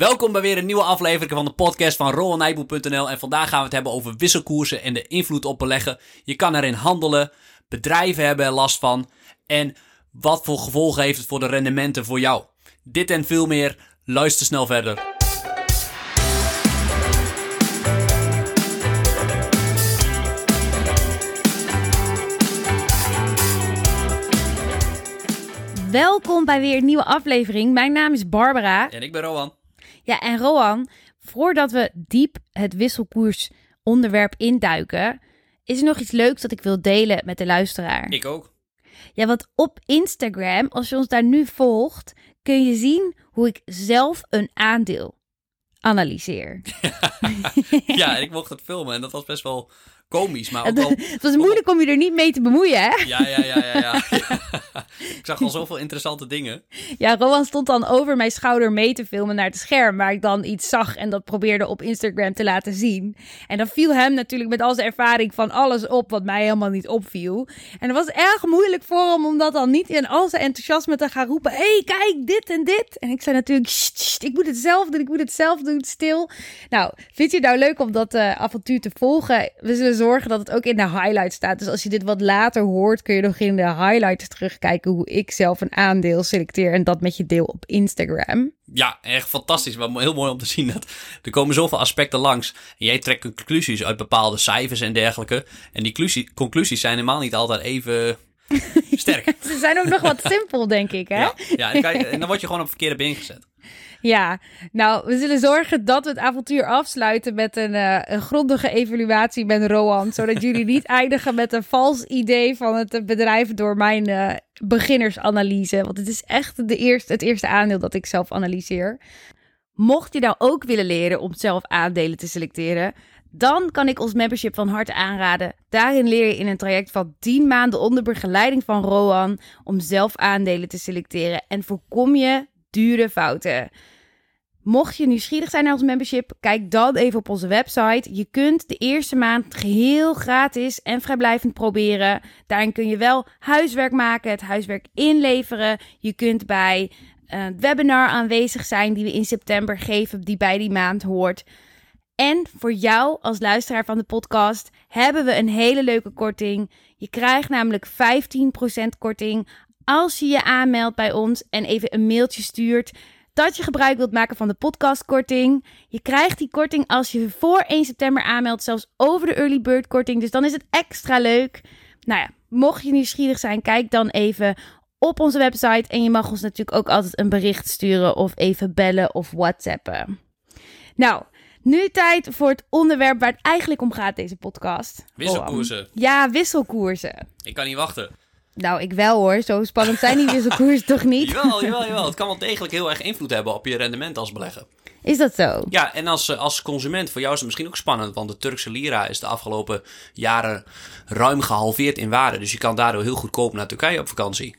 Welkom bij weer een nieuwe aflevering van de podcast van rowanijboel.nl. En vandaag gaan we het hebben over wisselkoersen en de invloed op beleggen. Je kan erin handelen, bedrijven hebben er last van. En wat voor gevolgen heeft het voor de rendementen voor jou? Dit en veel meer, luister snel verder. Welkom bij weer een nieuwe aflevering. Mijn naam is Barbara. En ik ben Rowan. Ja, en Roan, voordat we diep het wisselkoers onderwerp induiken, is er nog iets leuks dat ik wil delen met de luisteraar. Ik ook. Ja, want op Instagram, als je ons daar nu volgt, kun je zien hoe ik zelf een aandeel analyseer. ja, en ik mocht het filmen en dat was best wel komisch, maar ook wel... Het was moeilijk om je er niet mee te bemoeien, hè? Ja, ja, ja, ja, ja. ik zag al zoveel interessante dingen. Ja, Rowan stond dan over mijn schouder mee te filmen naar het scherm, waar ik dan iets zag en dat probeerde op Instagram te laten zien. En dan viel hem natuurlijk met al zijn ervaring van alles op wat mij helemaal niet opviel. En het was erg moeilijk voor hem om dat dan niet in al zijn enthousiasme te gaan roepen: hey, kijk, dit en dit. En ik zei natuurlijk: ik moet het zelf doen, ik moet het zelf doen, stil. Nou, vind je het nou leuk om dat uh, avontuur te volgen? We zullen zorgen dat het ook in de highlights staat. Dus als je dit wat later hoort, kun je nog in de highlights terugkijken hoe ik zelf een aandeel selecteer en dat met je deel op Instagram. Ja, echt fantastisch. Maar heel mooi om te zien dat er komen zoveel aspecten langs. En jij trekt conclusies uit bepaalde cijfers en dergelijke. En die conclusies zijn helemaal niet altijd even sterk. Ze zijn ook nog wat simpel, denk ik, hè? Ja, ja en, en dan word je gewoon op verkeerde been gezet. Ja, nou, we zullen zorgen dat we het avontuur afsluiten met een, uh, een grondige evaluatie met Roan. Zodat jullie niet eindigen met een vals idee van het bedrijf door mijn uh, beginnersanalyse. Want het is echt de eerste, het eerste aandeel dat ik zelf analyseer. Mocht je nou ook willen leren om zelf aandelen te selecteren, dan kan ik ons membership van harte aanraden. Daarin leer je in een traject van 10 maanden onder begeleiding van Roan om zelf aandelen te selecteren en voorkom je dure fouten. Mocht je nieuwsgierig zijn naar ons membership, kijk dan even op onze website. Je kunt de eerste maand geheel gratis en vrijblijvend proberen. Daarin kun je wel huiswerk maken, het huiswerk inleveren. Je kunt bij een webinar aanwezig zijn die we in september geven, die bij die maand hoort. En voor jou als luisteraar van de podcast hebben we een hele leuke korting. Je krijgt namelijk 15% korting als je je aanmeldt bij ons en even een mailtje stuurt dat je gebruik wilt maken van de podcastkorting. Je krijgt die korting als je voor 1 september aanmeldt, zelfs over de early bird korting. Dus dan is het extra leuk. Nou ja, mocht je nieuwsgierig zijn, kijk dan even op onze website. En je mag ons natuurlijk ook altijd een bericht sturen of even bellen of whatsappen. Nou, nu tijd voor het onderwerp waar het eigenlijk om gaat, deze podcast. Wisselkoersen. ja, wisselkoersen. Ik kan niet wachten. Nou, ik wel hoor. Zo spannend zijn die wisselkoersen toch niet? Jawel, jawel, jawel. Het kan wel degelijk heel erg invloed hebben op je rendement als belegger. Is dat zo? Ja, en als, als consument, voor jou is het misschien ook spannend. Want de Turkse lira is de afgelopen jaren ruim gehalveerd in waarde. Dus je kan daardoor heel goedkoop naar Turkije op vakantie.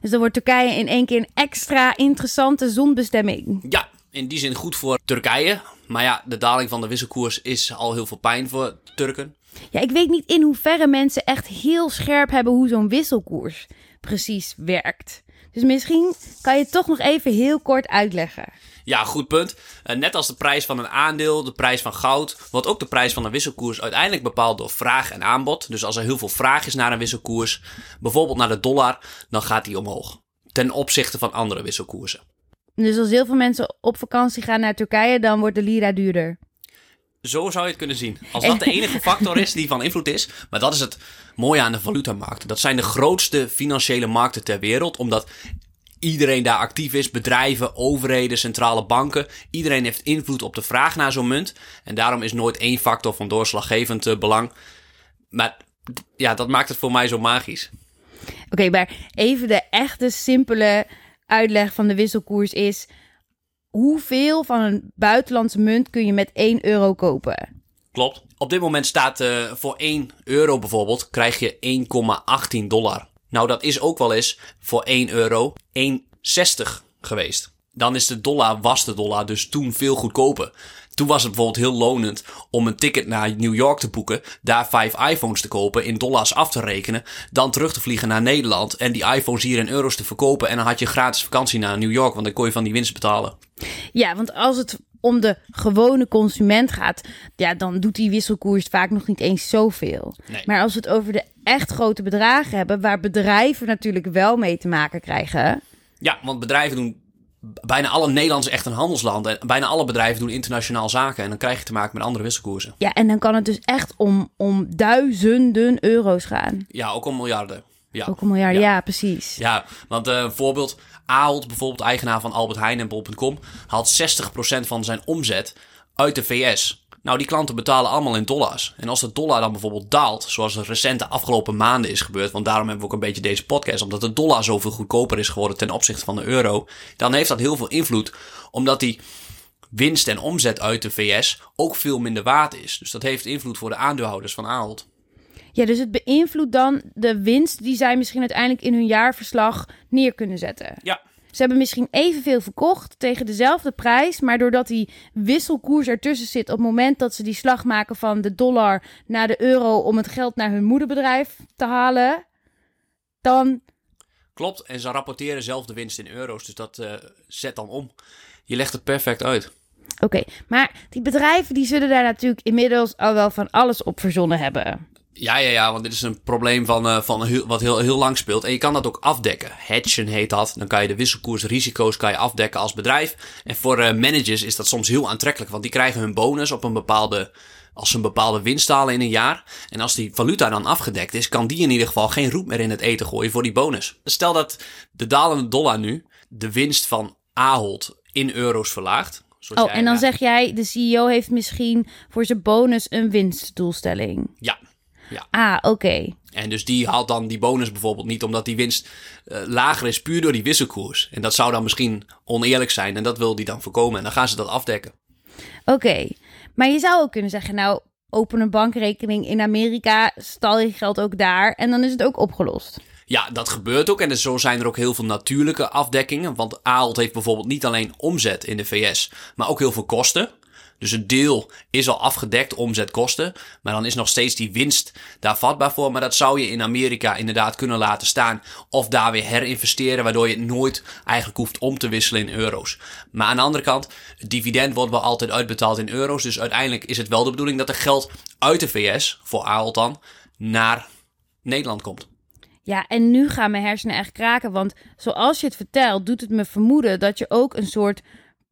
Dus dan wordt Turkije in één keer een extra interessante zonbestemming. Ja, in die zin goed voor Turkije. Maar ja, de daling van de wisselkoers is al heel veel pijn voor Turken. Ja, ik weet niet in hoeverre mensen echt heel scherp hebben hoe zo'n wisselkoers precies werkt. Dus misschien kan je het toch nog even heel kort uitleggen. Ja, goed punt. Uh, net als de prijs van een aandeel, de prijs van goud, wordt ook de prijs van een wisselkoers uiteindelijk bepaald door vraag en aanbod. Dus als er heel veel vraag is naar een wisselkoers, bijvoorbeeld naar de dollar, dan gaat die omhoog. Ten opzichte van andere wisselkoersen. Dus als heel veel mensen op vakantie gaan naar Turkije, dan wordt de lira duurder. Zo zou je het kunnen zien. Als dat de enige factor is die van invloed is. Maar dat is het mooie aan de valutamarkten. Dat zijn de grootste financiële markten ter wereld. Omdat iedereen daar actief is. Bedrijven, overheden, centrale banken. Iedereen heeft invloed op de vraag naar zo'n munt. En daarom is nooit één factor van doorslaggevend uh, belang. Maar ja, dat maakt het voor mij zo magisch. Oké, maar even de echte simpele uitleg van de wisselkoers is hoeveel van een buitenlandse munt kun je met 1 euro kopen? Klopt. Op dit moment staat uh, voor 1 euro bijvoorbeeld, krijg je 1,18 dollar. Nou, dat is ook wel eens voor 1 euro 1,60 geweest. Dan is de dollar, was de dollar dus toen veel goedkoper. Toen was het bijvoorbeeld heel lonend om een ticket naar New York te boeken, daar vijf iPhones te kopen, in dollars af te rekenen, dan terug te vliegen naar Nederland en die iPhones hier in euro's te verkopen. En dan had je gratis vakantie naar New York, want dan kon je van die winst betalen. Ja, want als het om de gewone consument gaat, ja, dan doet die wisselkoers vaak nog niet eens zoveel. Nee. Maar als we het over de echt grote bedragen hebben, waar bedrijven natuurlijk wel mee te maken krijgen. Ja, want bedrijven doen. Bijna alle Nederlanders echt een handelsland. En bijna alle bedrijven doen internationaal zaken. En dan krijg je te maken met andere wisselkoersen. Ja, en dan kan het dus echt om, om duizenden euro's gaan. Ja, ook om miljarden. Ja. Ook een miljard, Ja. ja, precies. Ja, want eh, een voorbeeld. Ahold, bijvoorbeeld eigenaar van Albert Heijn en bol.com, haalt 60% van zijn omzet uit de VS. Nou, die klanten betalen allemaal in dollars. En als de dollar dan bijvoorbeeld daalt, zoals er recent de afgelopen maanden is gebeurd, want daarom hebben we ook een beetje deze podcast, omdat de dollar zoveel goedkoper is geworden ten opzichte van de euro, dan heeft dat heel veel invloed, omdat die winst en omzet uit de VS ook veel minder waard is. Dus dat heeft invloed voor de aandeelhouders van Ahold. Ja, dus het beïnvloedt dan de winst die zij misschien uiteindelijk in hun jaarverslag neer kunnen zetten. Ja, Ze hebben misschien evenveel verkocht tegen dezelfde prijs, maar doordat die wisselkoers ertussen zit op het moment dat ze die slag maken van de dollar naar de euro om het geld naar hun moederbedrijf te halen, dan Klopt, en ze rapporteren zelf de winst in euro's, dus dat eh, zet dan om. Je legt het perfect uit. Oké, maar die bedrijven die zullen daar natuurlijk inmiddels al wel van alles op verzonnen hebben. Ja, ja, ja, want dit is een probleem van, eh, van heel, wat heel, heel lang speelt. En je kan dat ook afdekken. Hedgen heet dat. Dan kan je de wisselkoersrisico's kan je afdekken als bedrijf. En voor eh, managers is dat soms heel aantrekkelijk, want die krijgen hun bonus op een bepaalde, als ze een bepaalde winst halen in een jaar. En als die valuta dan afgedekt is, kan die in ieder geval geen roet meer in het eten gooien voor die bonus. Stel dat de dalende dollar nu de winst van Ahold in euro's verlaagt. Oh, en dan zeg jij, de CEO heeft misschien voor zijn bonus een winstdoelstelling. Ja, Ah, oké. En dus die haalt dan die bonus bijvoorbeeld niet omdat die winst eh, lager is puur door die wisselkoers. En dat zou dan misschien oneerlijk zijn en dat wil die dan voorkomen. En dan gaan ze dat afdekken. Oké, maar je zou ook kunnen zeggen, nou, open een bankrekening in Amerika, stal je geld ook daar en dan is het ook opgelost. Ja, dat gebeurt ook. En dus zo zijn er ook heel veel natuurlijke afdekkingen. Want Ahold heeft bijvoorbeeld niet alleen omzet in de VS, maar ook heel veel kosten. Dus een deel is al afgedekt, omzet, kosten. Maar dan is nog steeds die winst daar vatbaar voor. Maar dat zou je in Amerika inderdaad kunnen laten staan. Of daar weer herinvesteren, waardoor je het nooit eigenlijk hoeft om te wisselen in euro's. Maar aan de andere kant, het dividend wordt wel altijd uitbetaald in euro's. Dus uiteindelijk is het wel de bedoeling dat er geld uit de VS, voor Ahold dan, naar Nederland komt. Ja, en nu gaan mijn hersenen echt kraken, want zoals je het vertelt, doet het me vermoeden dat je ook een soort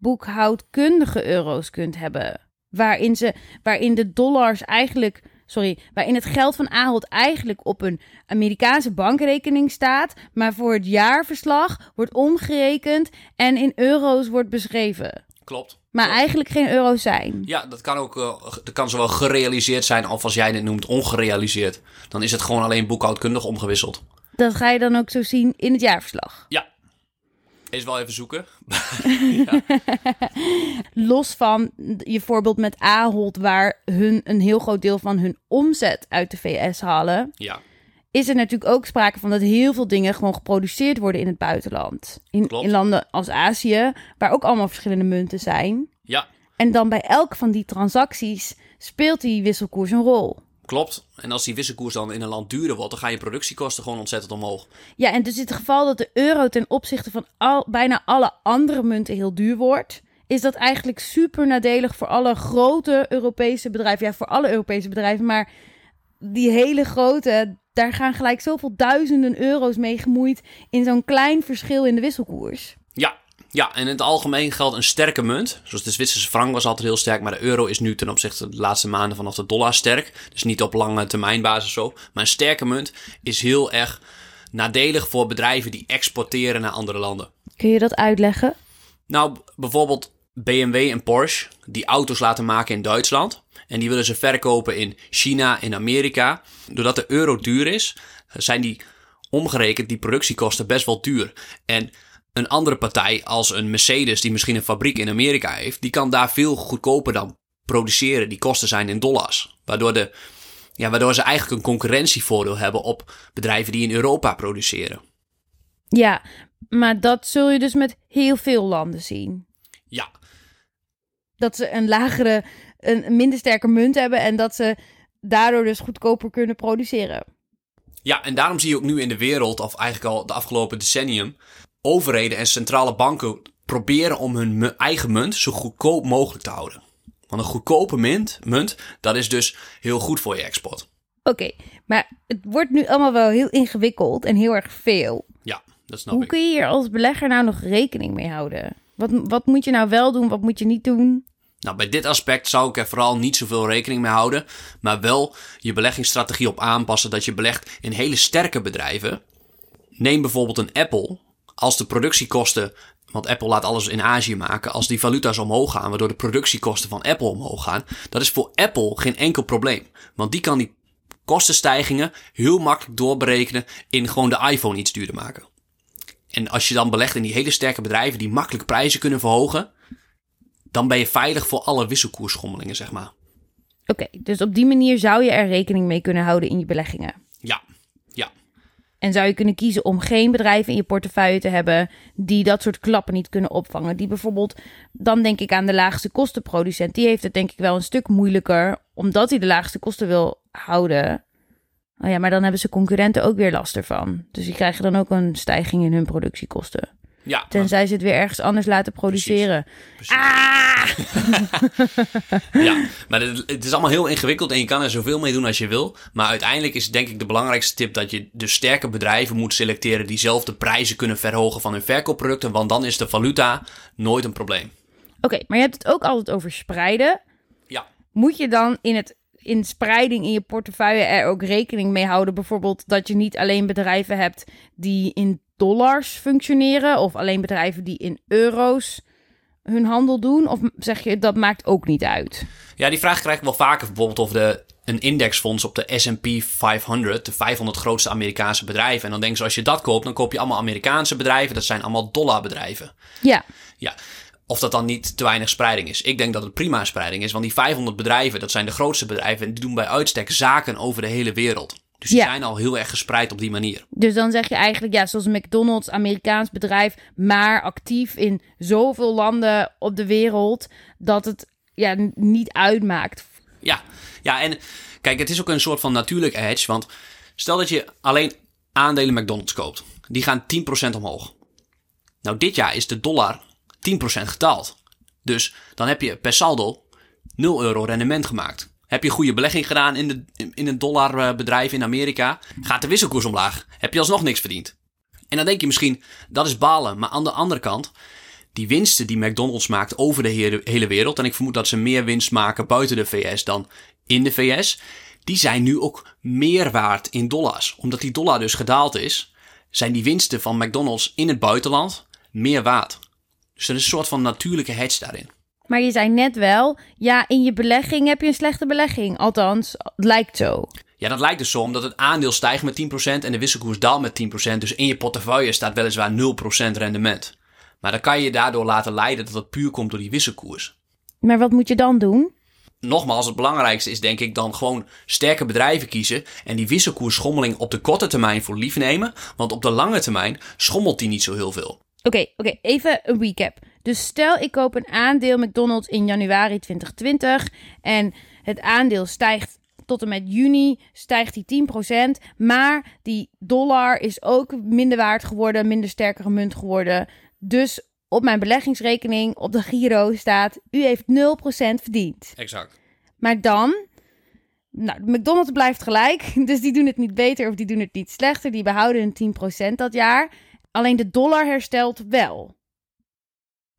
boekhoudkundige euro's kunt hebben. Waarin, ze, waarin de dollars eigenlijk, sorry, waarin het geld van Ahold eigenlijk op een Amerikaanse bankrekening staat, maar voor het jaarverslag wordt omgerekend en in euro's wordt beschreven. Klopt. Maar eigenlijk geen euro's zijn. Ja, dat kan ook eh, dat kan zowel gerealiseerd zijn of als jij het noemt ongerealiseerd. Dan is het gewoon alleen boekhoudkundig omgewisseld. Dat ga je dan ook zo zien in het jaarverslag. Ja. Is wel even zoeken. Los van je voorbeeld met Ahold, waar hun een heel groot deel van hun omzet uit de VS halen, Ja, is er natuurlijk ook sprake van dat heel veel dingen gewoon geproduceerd worden in het buitenland. In, Klopt. in landen als Azië, waar ook allemaal verschillende munten zijn. ja, En dan bij elk van die transacties speelt die wisselkoers een rol. Klopt. En als die wisselkoers dan in een land duurder wordt, dan gaan je productiekosten gewoon ontzettend omhoog. Ja, en dus in het geval dat de euro ten opzichte van al, bijna alle andere munten heel duur wordt, is dat eigenlijk super nadelig voor alle grote Europese bedrijven. Ja, voor alle Europese bedrijven, maar die hele grote, daar gaan gelijk zoveel duizenden euro's mee gemoeid in zo'n klein verschil in de wisselkoers. Ja, ja, en in het algemeen geldt een sterke munt. Zoals de Zwitserse frank was altijd heel sterk, maar de euro is nu ten opzichte van de laatste maanden vanaf de dollar sterk. Dus niet op lange termijn basis zo. Maar een sterke munt is heel erg nadelig voor bedrijven die exporteren naar andere landen. Kun je dat uitleggen? Nou, bijvoorbeeld BMW en Porsche, die auto's laten maken in Duitsland. En die willen ze verkopen in China, in Amerika. Doordat de euro duur is, zijn die omgerekend die productiekosten best wel duur. En een andere partij als een Mercedes, die misschien een fabriek in Amerika heeft, die kan daar veel goedkoper dan produceren. Die kosten zijn in dollars. Waardoor, de, ja, waardoor ze eigenlijk een concurrentievoordeel hebben op bedrijven die in Europa produceren. Ja, maar dat zul je dus met heel veel landen zien. Ja. dat ze een lagere, een minder sterke munt hebben en dat ze daardoor dus goedkoper kunnen produceren. Ja, en daarom zie je ook nu in de wereld, of eigenlijk al de afgelopen decennium, overheden en centrale banken proberen om hun eigen munt zo goedkoop mogelijk te houden. Want een goedkope munt, munt dat is dus heel goed voor je export. Oké, maar het wordt nu allemaal wel heel ingewikkeld en heel erg veel. Ja, dat snap Hoe ik. kun je hier als belegger nou nog rekening mee houden? Wat, wat moet je nou wel doen, wat moet je niet doen? Nou, bij dit aspect zou ik er vooral niet zoveel rekening mee houden, maar wel je beleggingsstrategie op aanpassen dat je belegt in hele sterke bedrijven. Neem bijvoorbeeld een Apple. Als de productiekosten, want Apple laat alles in Azië maken, als die valuta's omhoog gaan, waardoor de productiekosten van Apple omhoog gaan, dat is voor Apple geen enkel probleem. Want die kan die kostenstijgingen heel makkelijk doorberekenen in gewoon de iPhone iets duurder maken. En als je dan belegt in die hele sterke bedrijven die makkelijk prijzen kunnen verhogen, dan ben je veilig voor alle wisselkoersschommelingen, zeg maar. Oké, dus op die manier zou je er rekening mee kunnen houden in je beleggingen. Ja, ja, En zou je kunnen kiezen om geen bedrijven in je portefeuille te hebben die dat soort klappen niet kunnen opvangen. Die bijvoorbeeld, dan denk ik aan de laagste kostenproducent. Die heeft het denk ik wel een stuk moeilijker, omdat hij de laagste kosten wil houden. Oh ja, maar dan hebben ze concurrenten ook weer last ervan. Dus die krijgen dan ook een stijging in hun productiekosten. Ja. Tenzij ze het weer ergens anders laten produceren. Precies. Ah! Ja, maar het, het is allemaal heel ingewikkeld en je kan er zoveel mee doen als je wil. Maar uiteindelijk is denk ik de belangrijkste tip dat je de sterke bedrijven moet selecteren die zelf de prijzen kunnen verhogen van hun verkoopproducten. Want dan is de valuta nooit een probleem. Oké, maar je hebt het ook altijd over spreiden. Ja. Moet je dan in het in spreiding in je portefeuille er ook rekening mee houden? Bijvoorbeeld dat je niet alleen bedrijven hebt die in dollars functioneren, of alleen bedrijven die in euro's hun handel doen? Of zeg je dat maakt ook niet uit? Ja, die vraag krijg ik wel vaker. Bijvoorbeeld of de, een indexfonds op de S&P 500, de 500 grootste Amerikaanse bedrijven. En dan denken ze, als je dat koopt, dan koop je allemaal Amerikaanse bedrijven. Dat zijn allemaal dollarbedrijven. Ja, Ja, of dat dan niet te weinig spreiding is. Ik denk dat het prima spreiding is, want die 500 bedrijven, dat zijn de grootste bedrijven en die doen bij uitstek zaken over de hele wereld. Dus die Ja. zijn al heel erg gespreid op die manier. dus dan zeg je eigenlijk, ja, zoals McDonald's, Amerikaans bedrijf, maar actief in zoveel landen op de wereld, dat het ja, niet uitmaakt. Ja, ja, en kijk, het is ook een soort van natuurlijke hedge, want stel dat je alleen aandelen McDonald's koopt. Die gaan 10% omhoog. Nou, dit jaar is de dollar 10% gedaald. Dus dan heb je per saldo 0 euro rendement gemaakt. Heb je goede belegging gedaan in, de, in een dollarbedrijf in Amerika, gaat de wisselkoers omlaag. Heb je alsnog niks verdiend. En dan denk je misschien, dat is balen. Maar aan de andere kant, die winsten die McDonald's maakt over de hele, hele wereld, en ik vermoed dat ze meer winst maken buiten de VS dan in de VS, die zijn nu ook meer waard in dollars. Omdat die dollar dus gedaald is, zijn die winsten van McDonald's in het buitenland meer waard. Dus er is een soort van natuurlijke hedge daarin. Maar je zei net wel, ja, in je belegging heb je een slechte belegging. Althans, het lijkt zo. Ja, dat lijkt dus zo, omdat het aandeel stijgt met 10% en de wisselkoers daalt met 10%. Dus in je portefeuille staat weliswaar 0% rendement. Maar dan kan je je daardoor laten leiden dat dat puur komt door die wisselkoers. Maar wat moet je dan doen? Nogmaals, het belangrijkste is denk ik dan gewoon sterke bedrijven kiezen en die wisselkoersschommeling op de korte termijn voor lief nemen. Want op de lange termijn schommelt die niet zo heel veel. Oké, oké, even een recap. Dus stel ik koop een aandeel McDonald's in januari 2020 en het aandeel stijgt tot en met juni stijgt die 10%, maar die dollar is ook minder waard geworden, minder sterkere munt geworden. Dus op mijn beleggingsrekening op de Giro staat u heeft 0% verdiend. Exact. Maar dan, nou, McDonald's blijft gelijk. Dus die doen het niet beter of die doen het niet slechter. Die behouden hun 10% dat jaar. Alleen de dollar herstelt wel.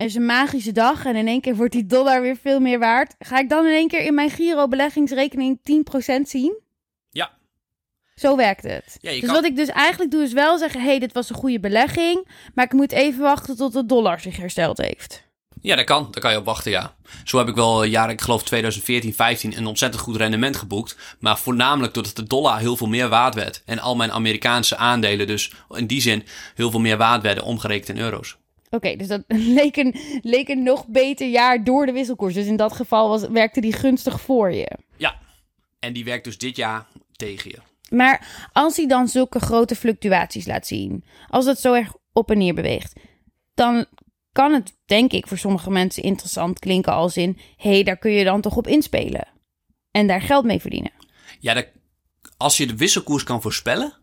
Is een magische dag en in één keer wordt die dollar weer veel meer waard. Ga ik dan in één keer in mijn Giro beleggingsrekening 10% zien? Ja. Zo werkt het. Ja, dus kan- wat ik dus eigenlijk doe is wel zeggen... hey, dit was een goede belegging... maar ik moet even wachten tot de dollar zich hersteld heeft. Ja, dat kan. Daar kan je op wachten, ja. Zo heb ik wel jaren, ik geloof 2014, 15, een ontzettend goed rendement geboekt. Maar voornamelijk doordat de dollar heel veel meer waard werd. En al mijn Amerikaanse aandelen dus in die zin heel veel meer waard werden omgerekend in euro's. Oké, dus dat leek een, leek een nog beter jaar door de wisselkoers. Dus in dat geval was, werkte die gunstig voor je. Ja. En die werkt dus dit jaar tegen je. Maar als hij dan zulke grote fluctuaties laat zien, als het zo erg op en neer beweegt, dan kan het, denk ik, voor sommige mensen interessant klinken als in... hé, hey, daar kun je dan toch op inspelen en daar geld mee verdienen. Ja, als je de wisselkoers kan voorspellen,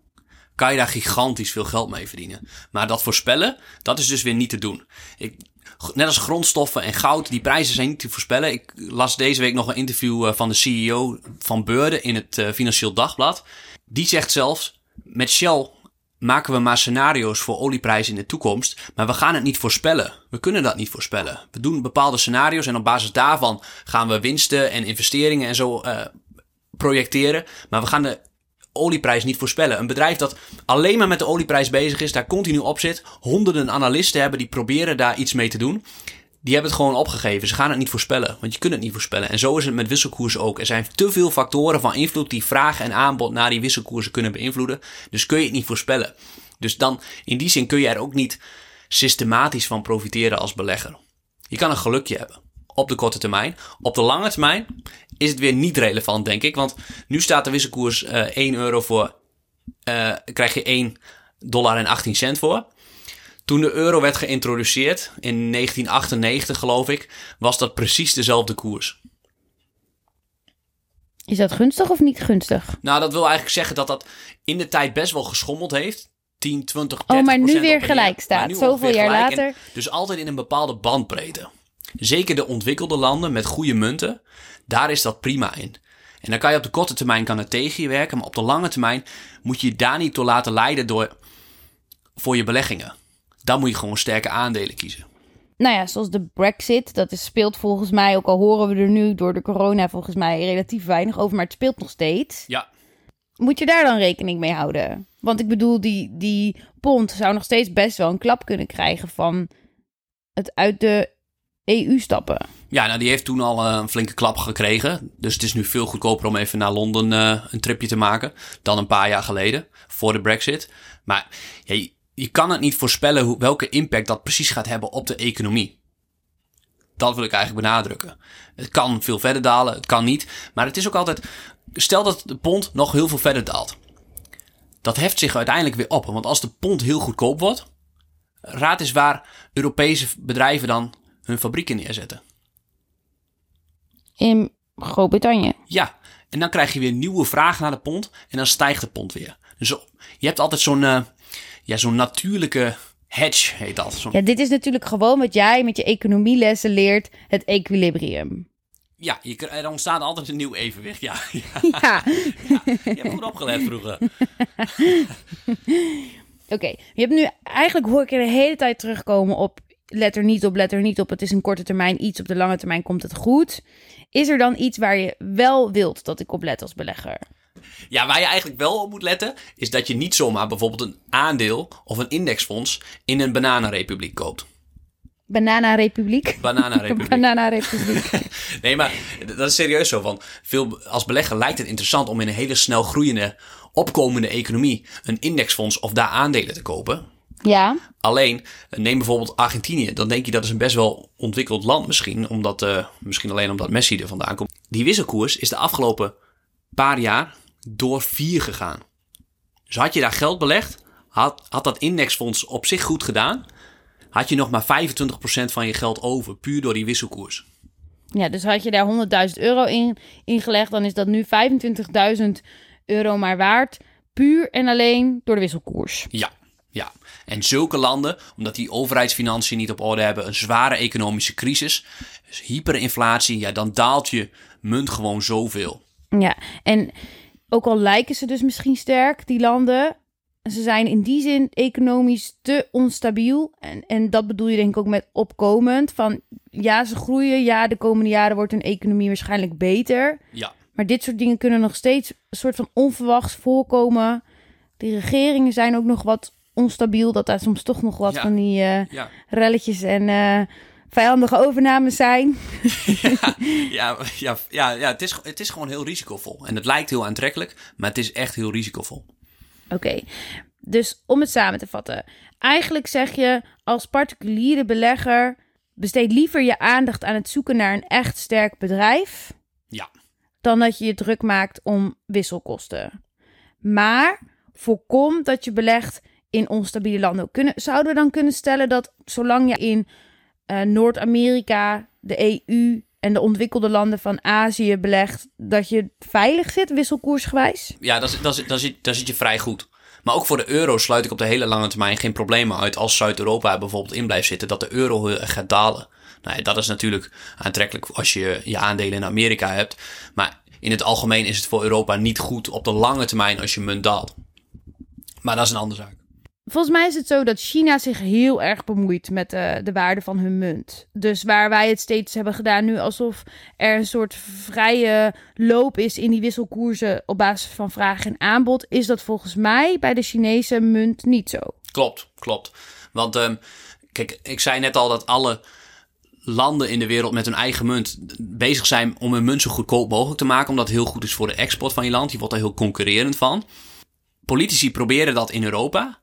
kan je daar gigantisch veel geld mee verdienen. Maar dat voorspellen, dat is dus weer niet te doen. Ik, net als grondstoffen en goud, die prijzen zijn niet te voorspellen. Ik las deze week nog een interview eh, van de CEO van Beurden in het uh, Financieel Dagblad. Die zegt zelfs, met Shell maken we maar scenario's voor olieprijzen in de toekomst, maar we gaan het niet voorspellen. We kunnen dat niet voorspellen. We doen bepaalde scenario's en op basis daarvan gaan we winsten en investeringen en zo uh, projecteren, maar we gaan de olieprijs niet voorspellen. Een bedrijf dat alleen maar met de olieprijs bezig is, daar continu op zit, honderden analisten hebben die proberen daar iets mee te doen. Die hebben het gewoon opgegeven. Ze gaan het niet voorspellen, want je kunt het niet voorspellen. En zo is het met wisselkoersen ook. Er zijn te veel factoren van invloed die vraag en aanbod naar die wisselkoersen kunnen beïnvloeden. Dus kun je het niet voorspellen. Dus dan, in die zin kun je er ook niet systematisch van profiteren als belegger. Je kan een gelukje hebben op de korte termijn. Op de lange termijn is het weer niet relevant, denk ik. Want nu staat de wisselkoers uh, eh, 1 euro voor. Uh, krijg je 1 dollar en 18 cent voor. Toen de euro werd geïntroduceerd in 1998, geloof ik, was dat precies dezelfde koers. Is dat gunstig of niet gunstig? Nou, dat wil eigenlijk zeggen dat dat in de tijd best wel geschommeld heeft. 10, 20, 30 Oh, maar nu weer gelijk staat. Zoveel jaar later. dus altijd in een bepaalde bandbreedte. Zeker de ontwikkelde landen met goede munten, daar is dat prima in. En dan kan je op de korte termijn kan het tegen je werken, maar op de lange termijn moet je je daar niet door laten leiden door, voor je beleggingen. Dan moet je gewoon sterke aandelen kiezen. Nou ja, zoals de Brexit, dat is, speelt volgens mij, ook al horen we er nu door de corona volgens mij relatief weinig over, maar het speelt nog steeds. Ja. Moet je daar dan rekening mee houden? Want ik bedoel, die, die pond zou nog steeds best wel een klap kunnen krijgen van het uit de EU stappen. Ja, nou die heeft toen al eh, een flinke klap gekregen. Dus het is nu veel goedkoper om even naar Londen uh, een tripje te maken dan een paar jaar geleden voor de Brexit. Maar ja, je, kan het niet voorspellen hoe, welke impact dat precies gaat hebben op de economie. Dat wil ik eigenlijk benadrukken. Het kan veel verder dalen, het kan niet. Maar het is ook altijd. Stel dat de pond nog heel veel verder daalt. Dat heft zich uiteindelijk weer op. Want als de pond heel goedkoop wordt. Raad eens waar Europese bedrijven dan hun fabrieken neerzetten. In Groot-Brittannië. Ja, en dan krijg je weer nieuwe vragen naar de pond en dan stijgt de pond weer. Dus je hebt altijd zo'n uh, ja, zo'n natuurlijke hedge, heet dat. Zo ja, dit is natuurlijk gewoon wat jij met je economielessen leert, het equilibrium. Ja, je, er ontstaat altijd een nieuw evenwicht. Ja, ja. ja. ja je hebt goed opgelet vroeger. Oké, je hebt nu eigenlijk hoor ik je de hele tijd terugkomen op let er niet op, let er niet op. Het is een korte termijn iets, op de lange termijn komt het goed. Is er dan iets waar je wel wilt dat ik op let als belegger? Ja, waar je eigenlijk wel op moet letten, is dat je niet zomaar bijvoorbeeld een aandeel of een indexfonds in een bananenrepubliek koopt. Bananarepubliek? Bananarepubliek. Bananarepubliek. nee, maar dat is serieus zo. Van veel, als belegger lijkt het interessant om in een hele snel groeiende, opkomende economie een indexfonds of daar aandelen te kopen. Ja. Alleen, neem bijvoorbeeld Argentinië. Dan denk je dat is een best wel ontwikkeld land misschien. Omdat, uh, misschien alleen omdat Messi er vandaan komt. Die wisselkoers is de afgelopen paar jaar door vier gegaan. Dus had je daar geld belegd, had, had dat indexfonds op zich goed gedaan. Had je nog maar 25% van je geld over, puur door die wisselkoers. Ja, dus had je daar 100.000 euro in, in gelegd, dan is dat nu 25.000 euro maar waard. Puur en alleen door de wisselkoers. Ja, ja, en zulke landen, omdat die overheidsfinanciën niet op orde hebben, een zware economische crisis, dus hyperinflatie, ja, dan daalt je munt gewoon zoveel. Ja, en ook al lijken ze dus misschien sterk, die landen, ze zijn in die zin economisch te onstabiel. En, en dat bedoel je denk ik ook met opkomend. Van ja, ze groeien, ja, de komende jaren wordt hun economie waarschijnlijk beter. Ja. Maar dit soort dingen kunnen nog steeds een soort van onverwachts voorkomen. Die regeringen zijn ook nog wat onstabiel. Dat daar soms toch nog wat van die uh, relletjes en uh, vijandige overnames zijn. ja, ja, ja, ja, het, is, het is gewoon heel risicovol. En het lijkt heel aantrekkelijk, maar het is echt heel risicovol. Oké, dus om het samen te vatten. Eigenlijk zeg je als particuliere belegger... besteed liever je aandacht aan het zoeken naar een echt sterk bedrijf... Ja. dan dat je je druk maakt om wisselkosten. Maar voorkom dat je belegt in onstabiele landen. Kunnen, zouden we dan kunnen stellen dat zolang je in eh, Noord-Amerika, de EU en de ontwikkelde landen van Azië belegt, dat je veilig zit, wisselkoersgewijs? Ja, dat, zit, zit je vrij goed. Maar ook voor de euro sluit ik op de hele lange termijn geen problemen uit als Zuid-Europa bijvoorbeeld in blijft zitten, dat de euro gaat dalen. Nou ja, dat is natuurlijk aantrekkelijk als je je aandelen in Amerika hebt. Maar in het algemeen is het voor Europa niet goed op de lange termijn als je munt daalt. Maar dat is een andere zaak. Volgens mij is het zo dat China zich heel erg bemoeit met uh, de waarde van hun munt. Dus waar wij het steeds hebben gedaan nu alsof er een soort vrije loop is in die wisselkoersen op basis van vraag en aanbod, is dat volgens mij bij de Chinese munt niet zo. Klopt, klopt. Want um, kijk, ik zei net al dat alle landen in de wereld met hun eigen munt bezig zijn om hun munt zo goedkoop mogelijk te maken, omdat het heel goed is voor de export van je land. Je wordt er heel concurrerend van. Politici proberen dat in Europa,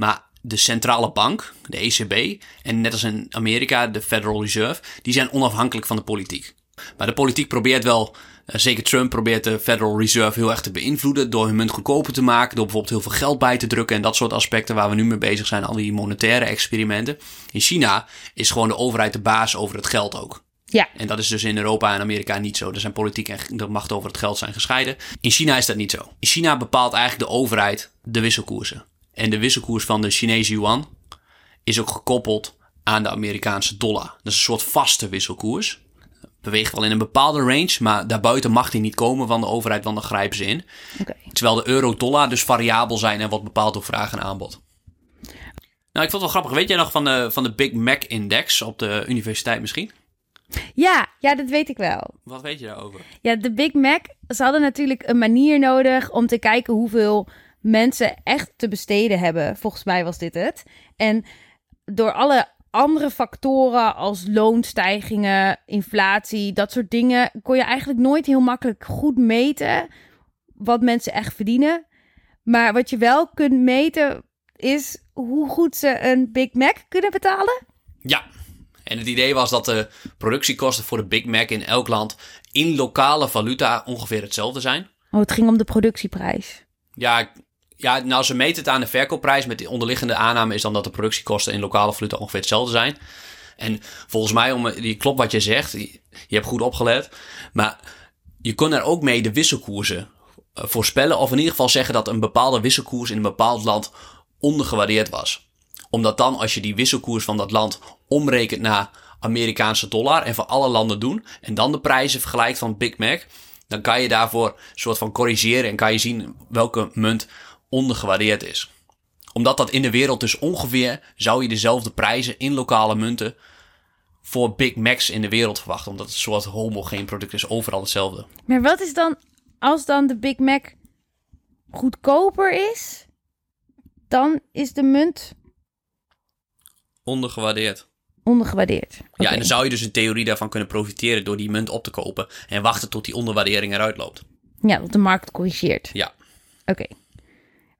maar de centrale bank, de ECB, en net als in Amerika, de Federal Reserve, die zijn onafhankelijk van de politiek. Maar de politiek probeert wel, eh, zeker Trump probeert de Federal Reserve heel erg te beïnvloeden door hun munt goedkoper te maken, door bijvoorbeeld heel veel geld bij te drukken en dat soort aspecten waar we nu mee bezig zijn, al die monetaire experimenten. In China is gewoon de overheid de baas over het geld ook. Ja. En dat is dus in Europa en Amerika niet zo. Er zijn politiek en de macht over het geld zijn gescheiden. In China is dat niet zo. In China bepaalt eigenlijk de overheid de wisselkoersen. En de wisselkoers van de Chinese yuan is ook gekoppeld aan de Amerikaanse dollar. Dat is een soort vaste wisselkoers. Beweegt wel in een bepaalde range, maar daarbuiten mag die niet komen van de overheid, want dan grijpen ze in. Okay. Terwijl de euro-dollar dus variabel zijn en wordt bepaald door vraag en aanbod. Nou, ik vond het wel grappig. Weet jij nog van de, van de Big Mac Index op de universiteit misschien? Ja, ja, dat weet ik wel. Wat weet je daarover? Ja, de Big Mac, ze hadden natuurlijk een manier nodig om te kijken hoeveel mensen echt te besteden hebben. Volgens mij was dit het. En door alle andere factoren als loonstijgingen, inflatie, dat soort dingen, kon je eigenlijk nooit heel makkelijk goed meten wat mensen echt verdienen. Maar wat je wel kunt meten is hoe goed ze een Big Mac kunnen betalen. Ja, en het idee was dat de productiekosten voor de Big Mac in elk land in lokale valuta ongeveer hetzelfde zijn. Oh, het ging om de productieprijs. Ja, ja, nou, ze meten het aan de verkoopprijs. Met de onderliggende aanname is dan dat de productiekosten in lokale valuta ongeveer hetzelfde zijn. En volgens mij, om, die klopt wat je zegt, je, hebt goed opgelet. Maar je kon er ook mee de wisselkoersen eh, voorspellen. Of in ieder geval zeggen dat een bepaalde wisselkoers in een bepaald land ondergewaardeerd was. Omdat dan, als je die wisselkoers van dat land omrekent naar Amerikaanse dollar en voor alle landen doen. En dan de prijzen vergelijkt van Big Mac. Dan kan je daarvoor een soort van corrigeren en kan je zien welke munt ondergewaardeerd is. Omdat dat in de wereld dus ongeveer zou je dezelfde prijzen in lokale munten voor Big Macs in de wereld verwachten. Omdat het een soort homogeen product is, overal hetzelfde. Maar wat is dan, als dan de Big Mac goedkoper is, dan is de munt Ondergewaardeerd. ondergewaardeerd. Ja, en dan zou je dus in theorie daarvan kunnen profiteren door die munt op te kopen en wachten tot die onderwaardering eruit loopt. Ja, dat de markt corrigeert. Ja. Oké.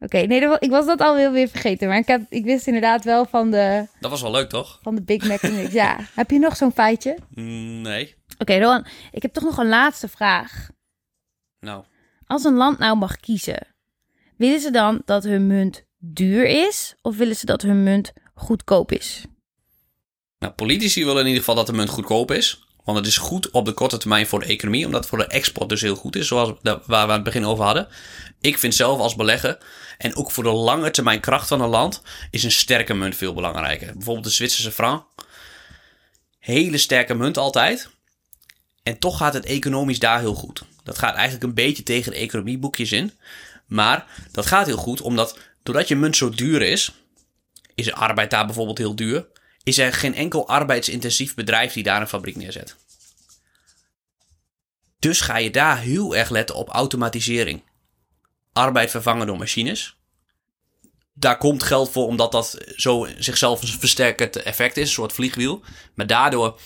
Oké, nee, dat ik was dat alweer weer vergeten. Maar ik, ik wist inderdaad wel van de, Dat was wel leuk, toch? van de Big Mac. Index. ja. Heb je nog zo'n feitje? Mm, Nee. Oké, Rowan, ik heb toch nog een laatste vraag. Nou, Als een land nou mag kiezen, willen ze dan dat hun munt duur is? Of willen ze dat hun munt goedkoop is? Nou, politici willen in ieder geval dat de munt goedkoop is. Want het is goed op de korte termijn voor de economie, omdat het voor de export dus heel goed is, zoals waar we aan het begin over hadden. Ik vind zelf als belegger, en ook voor de lange termijn kracht van een land, is een sterke munt veel belangrijker. Bijvoorbeeld de Zwitserse franc. Hele sterke munt altijd. En toch gaat het economisch daar heel goed. Dat gaat eigenlijk een beetje tegen de economieboekjes in. Maar dat gaat heel goed, omdat doordat je munt zo duur is, is arbeid daar bijvoorbeeld heel duur is er geen enkel arbeidsintensief bedrijf die daar een fabriek neerzet. Dus ga je daar heel erg letten op automatisering. Arbeid vervangen door machines. Daar komt geld voor omdat dat zo zichzelf een versterkend effect is, een soort vliegwiel. Maar daardoor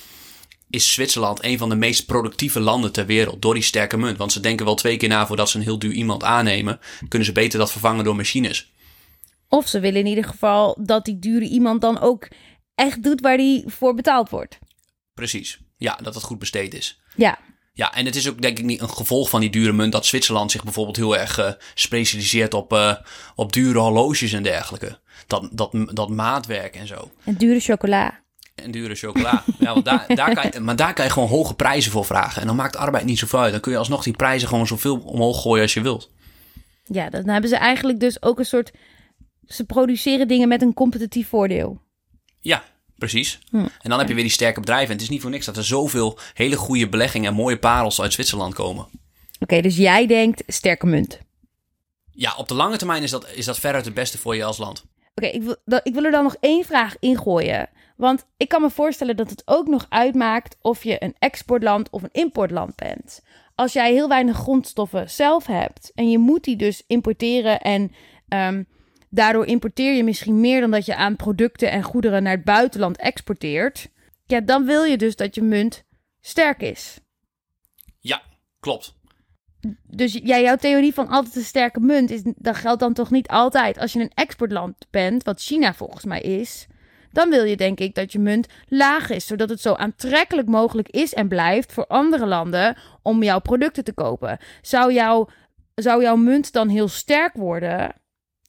is Zwitserland een van de meest productieve landen ter wereld door die sterke munt. Want ze denken wel twee keer na voordat ze een heel duur iemand aannemen. Kunnen ze beter dat vervangen door machines. Of ze willen in ieder geval dat die dure iemand dan ook echt doet waar die voor betaald wordt. Precies. Ja, dat het goed besteed is. Ja, Ja, en het is ook denk ik niet een gevolg van die dure munt dat Zwitserland zich bijvoorbeeld heel erg eh, specialiseert op, eh, op dure horloges en dergelijke. Dat, dat, dat maatwerk en zo. en dure chocola. En dure chocola. ja, want daar, daar kan je, maar daar kan je gewoon hoge prijzen voor vragen. En dan maakt arbeid niet zoveel uit. Dan kun je alsnog die prijzen gewoon zoveel omhoog gooien als je wilt. Ja, dan hebben ze eigenlijk dus ook een soort... Ze produceren dingen met een competitief voordeel. Ja, precies. En dan heb je weer die sterke bedrijven. En het is niet voor niks dat er zoveel hele goede beleggingen en mooie parels uit Zwitserland komen. Oké, dus jij denkt sterke munt. Ja, op de lange termijn is dat, is dat veruit het beste voor je als land. Oké, ik, wil, ik wil er dan nog één vraag ingooien. Want ik kan me voorstellen dat het ook nog uitmaakt of je een exportland of een importland bent. Als jij heel weinig grondstoffen zelf hebt en je moet die dus importeren en ehm, daardoor importeer je misschien meer dan dat je aan producten en goederen naar het buitenland exporteert. Ja, dan wil je dus dat je munt sterk is. Ja, klopt. Dus ja, jouw theorie van altijd een sterke munt, is, dat geldt dan toch niet altijd. Als je een exportland bent, wat China volgens mij is, dan wil je denk ik dat je munt laag is, zodat het zo aantrekkelijk mogelijk is en blijft voor andere landen om jouw producten te kopen. Zou, jouw zou jouw munt dan heel sterk worden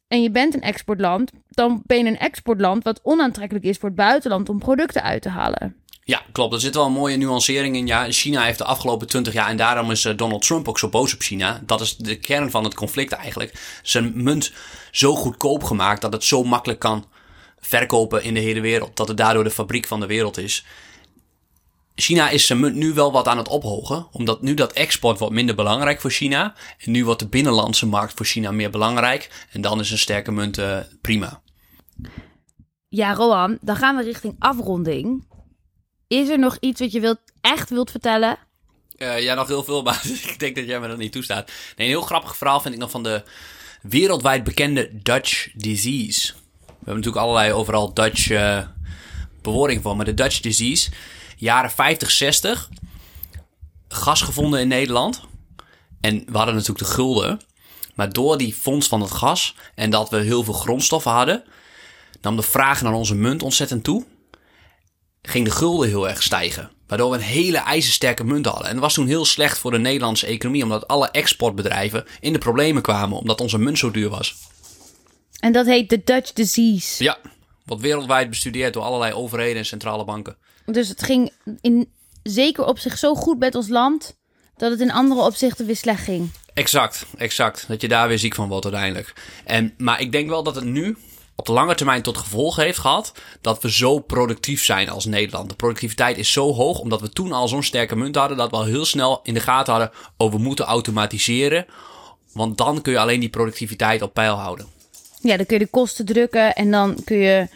en je bent een exportland, dan ben je een exportland wat onaantrekkelijk is voor het buitenland om producten uit te halen. Ja, klopt. Er zit wel een mooie nuancering in. Ja, China heeft de afgelopen 20 jaar, en daarom is eh, Donald Trump ook zo boos op China. Dat is de kern van het conflict eigenlijk. Zijn munt zo goedkoop gemaakt dat het zo makkelijk kan verkopen in de hele wereld. Dat het daardoor de fabriek van de wereld is. China is zijn munt nu wel wat aan het ophogen, omdat nu dat export wordt minder belangrijk voor China. En nu wordt de binnenlandse markt voor China meer belangrijk. En dan is een sterke munt eh, prima. Ja, Rohan, dan gaan we richting afronding. Is er nog iets wat je wilt, echt wilt vertellen? Eh, ja, nog heel veel, maar ik denk dat jij me dat niet toestaat. Nee, een heel grappig verhaal vind ik nog van de wereldwijd bekende Dutch disease. We hebben natuurlijk allerlei overal Dutch eh bewoordingen van, maar de Dutch disease, jaren 50, 60, gas gevonden in Nederland. En we hadden natuurlijk de gulden. Maar door die fonds van het gas en dat we heel veel grondstoffen hadden, nam de vraag naar onze munt ontzettend toe ging de gulden heel erg stijgen. Waardoor we een hele ijzersterke munt hadden. En dat was toen heel slecht voor de Nederlandse economie. Omdat alle exportbedrijven in de problemen kwamen. Omdat onze munt zo duur was. En dat heet de Dutch disease. Ja, wordt wereldwijd bestudeerd door allerlei overheden en centrale banken. Dus het ging in zeker op zich zo goed met ons land dat het in andere opzichten weer slecht ging. Exact, exact. Dat je daar weer ziek van wordt uiteindelijk. En, maar ik denk wel dat het nu op de lange termijn tot gevolg heeft gehad dat we zo productief zijn als Nederland. De productiviteit is zo hoog omdat we toen al zo'n sterke munt hadden dat we al heel snel in de gaten hadden over moeten automatiseren. Want dan kun je alleen die productiviteit op peil houden. Ja, dan kun je de kosten drukken en dan kun je.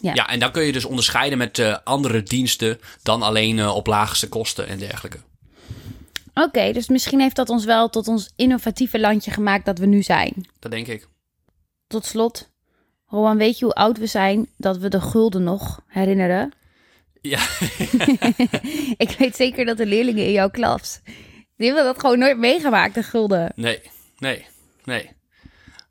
Ja, en dan kun je dus onderscheiden met eh, andere diensten dan alleen eh, op laagste kosten en dergelijke. Oké, dus misschien heeft dat ons wel tot ons innovatieve landje gemaakt dat we nu zijn. Dat denk ik. Tot slot, Rowan, weet je hoe oud we zijn dat we de gulden nog herinneren? Ja, Ik weet zeker dat de leerlingen in jouw klas, die hebben dat gewoon nooit meegemaakt, de gulden. nee, nee, nee.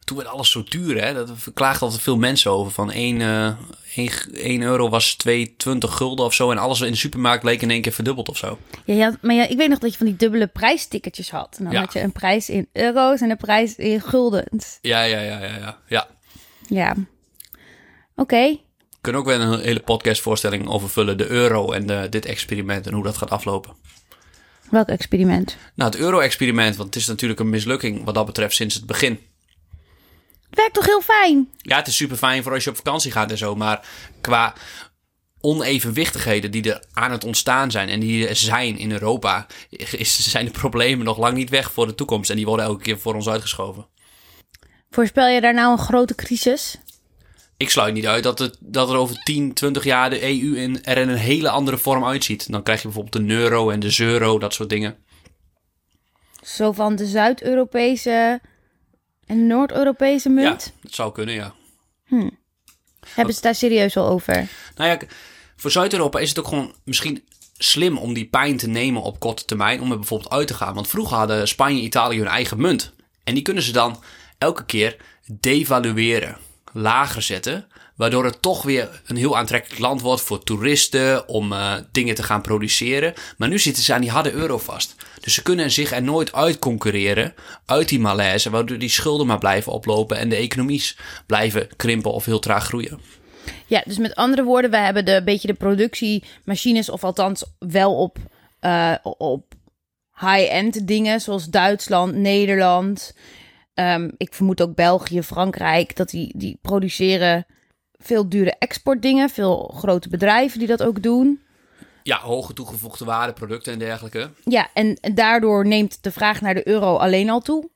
Toen werd alles zo duur, hè. Dat klaagden altijd veel mensen over. Van 1, eh 1, 1 euro was 2,20 gulden of zo. En alles in de supermarkt leek in één keer verdubbeld of zo. Ja, ja, maar ja, ik weet nog dat je van die dubbele prijstickertjes had. En dan Ja. had je een prijs in euro's en een prijs in guldens. Ja, ja, ja, ja, ja. ja. Ja. Oké. We kunnen ook weer een hele podcastvoorstelling over vullen. De euro en de, dit experiment en hoe dat gaat aflopen. Welk experiment? Nou, het euro-experiment, want het is natuurlijk een mislukking wat dat betreft sinds het begin. Het werkt toch heel fijn? Ja, het is super fijn voor als je op vakantie gaat en zo. Maar qua onevenwichtigheden die er aan het ontstaan zijn en die er zijn in Europa, is, zijn de problemen nog lang niet weg voor de toekomst. En die worden elke keer voor ons uitgeschoven. Voorspel je daar nou een grote crisis? Ik sluit niet uit dat, het, dat er over 10, 20 jaar de EU in, er in een hele andere vorm uitziet. Dan krijg je bijvoorbeeld de euro en de euro, dat soort dingen. Zo van de Zuid-Europese en Noord-Europese munt? Ja, dat zou kunnen, ja. Hebben ze het daar serieus al over? Nou ja, voor Zuid-Europa is het ook gewoon misschien slim om die pijn te nemen op korte termijn. Om er bijvoorbeeld uit te gaan. Want vroeger hadden Spanje en Italië hun eigen munt. En die kunnen ze dan elke keer devalueren. Lager zetten. Waardoor het toch weer een heel aantrekkelijk land wordt voor toeristen. Om eh, dingen te gaan produceren. Maar nu zitten ze aan die harde euro vast. Dus ze kunnen zich er nooit uit concurreren. Uit die malaise. Waardoor die schulden maar blijven oplopen. En de economies blijven krimpen of heel traag groeien. Ja, dus met andere woorden, we hebben de beetje de productiemachines, of althans wel op, uh, op high-end dingen, zoals Duitsland, Nederland. Um, ik vermoed ook België, Frankrijk, dat die, die produceren veel dure exportdingen, veel grote bedrijven die dat ook doen. Ja, hoge toegevoegde waarde, producten en dergelijke. Ja, en, daardoor neemt de vraag naar de euro alleen al toe.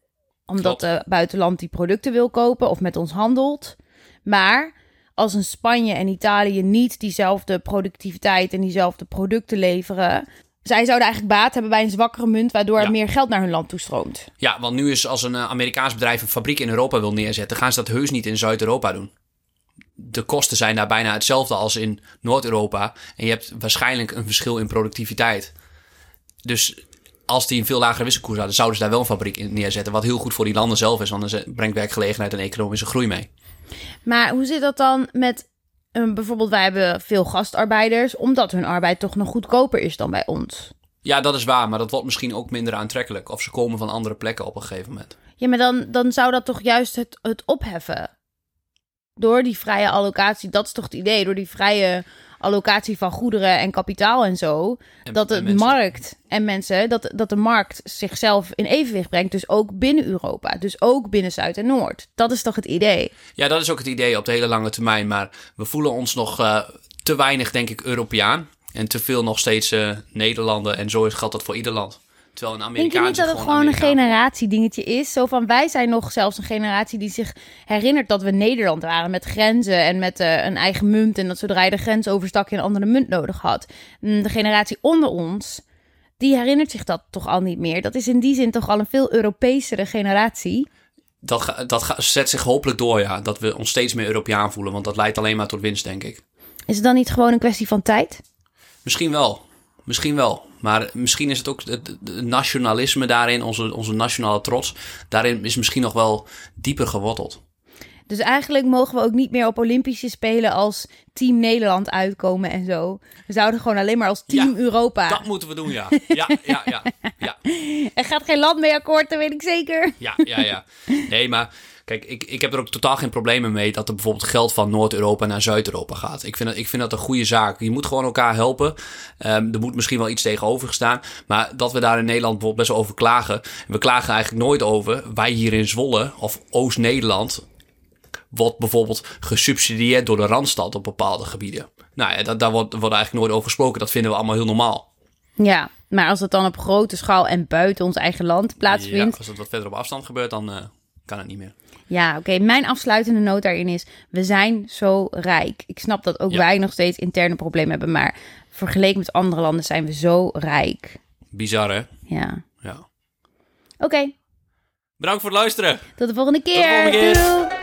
Omdat het buitenland die producten wil kopen of met ons handelt. Maar als een Spanje en Italië niet diezelfde productiviteit en diezelfde producten leveren. Zij zouden eigenlijk baat hebben bij een zwakkere munt, waardoor er meer geld naar hun land toestroomt. Ja, want nu is als een eh, Amerikaans bedrijf een fabriek in Europa wil neerzetten, gaan ze dat heus niet in Zuid-Europa doen. De kosten zijn daar bijna hetzelfde als in Noord-Europa. En je hebt waarschijnlijk een verschil in productiviteit. Dus als die een veel lagere wisselkoers hadden, zouden ze daar wel een fabriek in neerzetten. Wat heel goed voor die landen zelf is, want dan brengt werkgelegenheid en economische groei mee. Maar hoe zit dat dan met um, bijvoorbeeld, wij hebben veel gastarbeiders, omdat hun arbeid toch nog goedkoper is dan bij ons? Ja, dat is waar, maar dat wordt misschien ook minder aantrekkelijk. Of ze komen van andere plekken op een gegeven moment. Ja, maar dan, dan zou dat toch juist het, het opheffen? Door die vrije allocatie, dat is toch het idee, door die vrije allocatie van goederen en kapitaal en zo. dat de markt en mensen, dat, dat de markt zichzelf in evenwicht brengt. Dus ook binnen Europa. Dus ook binnen Zuid en Noord. Dat is toch het idee? Ja, dat is ook het idee op de hele lange termijn. Maar we voelen ons nog uh, te weinig, denk ik, Europeaan. En te veel nog steeds uh, Nederlanden. En zo geldt dat voor ieder land. Terwijl een Amerikaan. Denk je niet dat het gewoon, een generatiedingetje is? Zo van wij zijn nog zelfs een generatie die zich herinnert dat we Nederland waren met grenzen en met uh, een eigen munt. En dat zodra je de grens overstak je een andere munt nodig had. De generatie onder ons, die herinnert zich dat toch al niet meer. Dat is in die zin toch al een veel Europeesere generatie. Dat, dat zet zich hopelijk door, ja. Dat we ons steeds meer Europeaan voelen. Want dat leidt alleen maar tot winst, denk ik. Is het dan niet gewoon een kwestie van tijd? Misschien wel. Misschien wel. Maar misschien is het ook het, nationalisme daarin, onze, onze nationale trots, daarin is misschien nog wel dieper geworteld. Dus eigenlijk mogen we ook niet meer op Olympische Spelen als Team Nederland uitkomen en zo. We zouden gewoon alleen maar als Team Europa. Dat moeten we doen, ja. Ja, ja, ja. ja. Er gaat geen land mee akkoord, dat weet ik zeker. Ja, ja, ja. Nee, maar Kijk, ik, ik heb er ook totaal geen problemen mee dat er bijvoorbeeld geld van Noord-Europa naar Zuid-Europa gaat. Ik vind, dat, ik vind dat een goede zaak. Je moet gewoon elkaar helpen. Um, er moet misschien wel iets tegenover staan. Maar dat we daar in Nederland bijvoorbeeld best wel over klagen. We klagen eigenlijk nooit over. Wij hier in Zwolle of Oost-Nederland wordt bijvoorbeeld gesubsidieerd door de Randstad op bepaalde gebieden. Nou ja, daar, daar wordt, wordt eigenlijk nooit over gesproken. Dat vinden we allemaal heel normaal. Ja, maar als het dan op grote schaal en buiten ons eigen land plaatsvindt... Ja, als het wat verder op afstand gebeurt, dan uh, kan het niet meer. Ja, oké. Mijn afsluitende noot daarin is: we zijn zo rijk. Ik snap dat ook wij nog steeds interne problemen hebben, maar vergeleken met andere landen zijn we zo rijk. Bizar, hè? Ja. Ja. Oké. Bedankt voor het luisteren. Tot de volgende keer. Tot de volgende keer.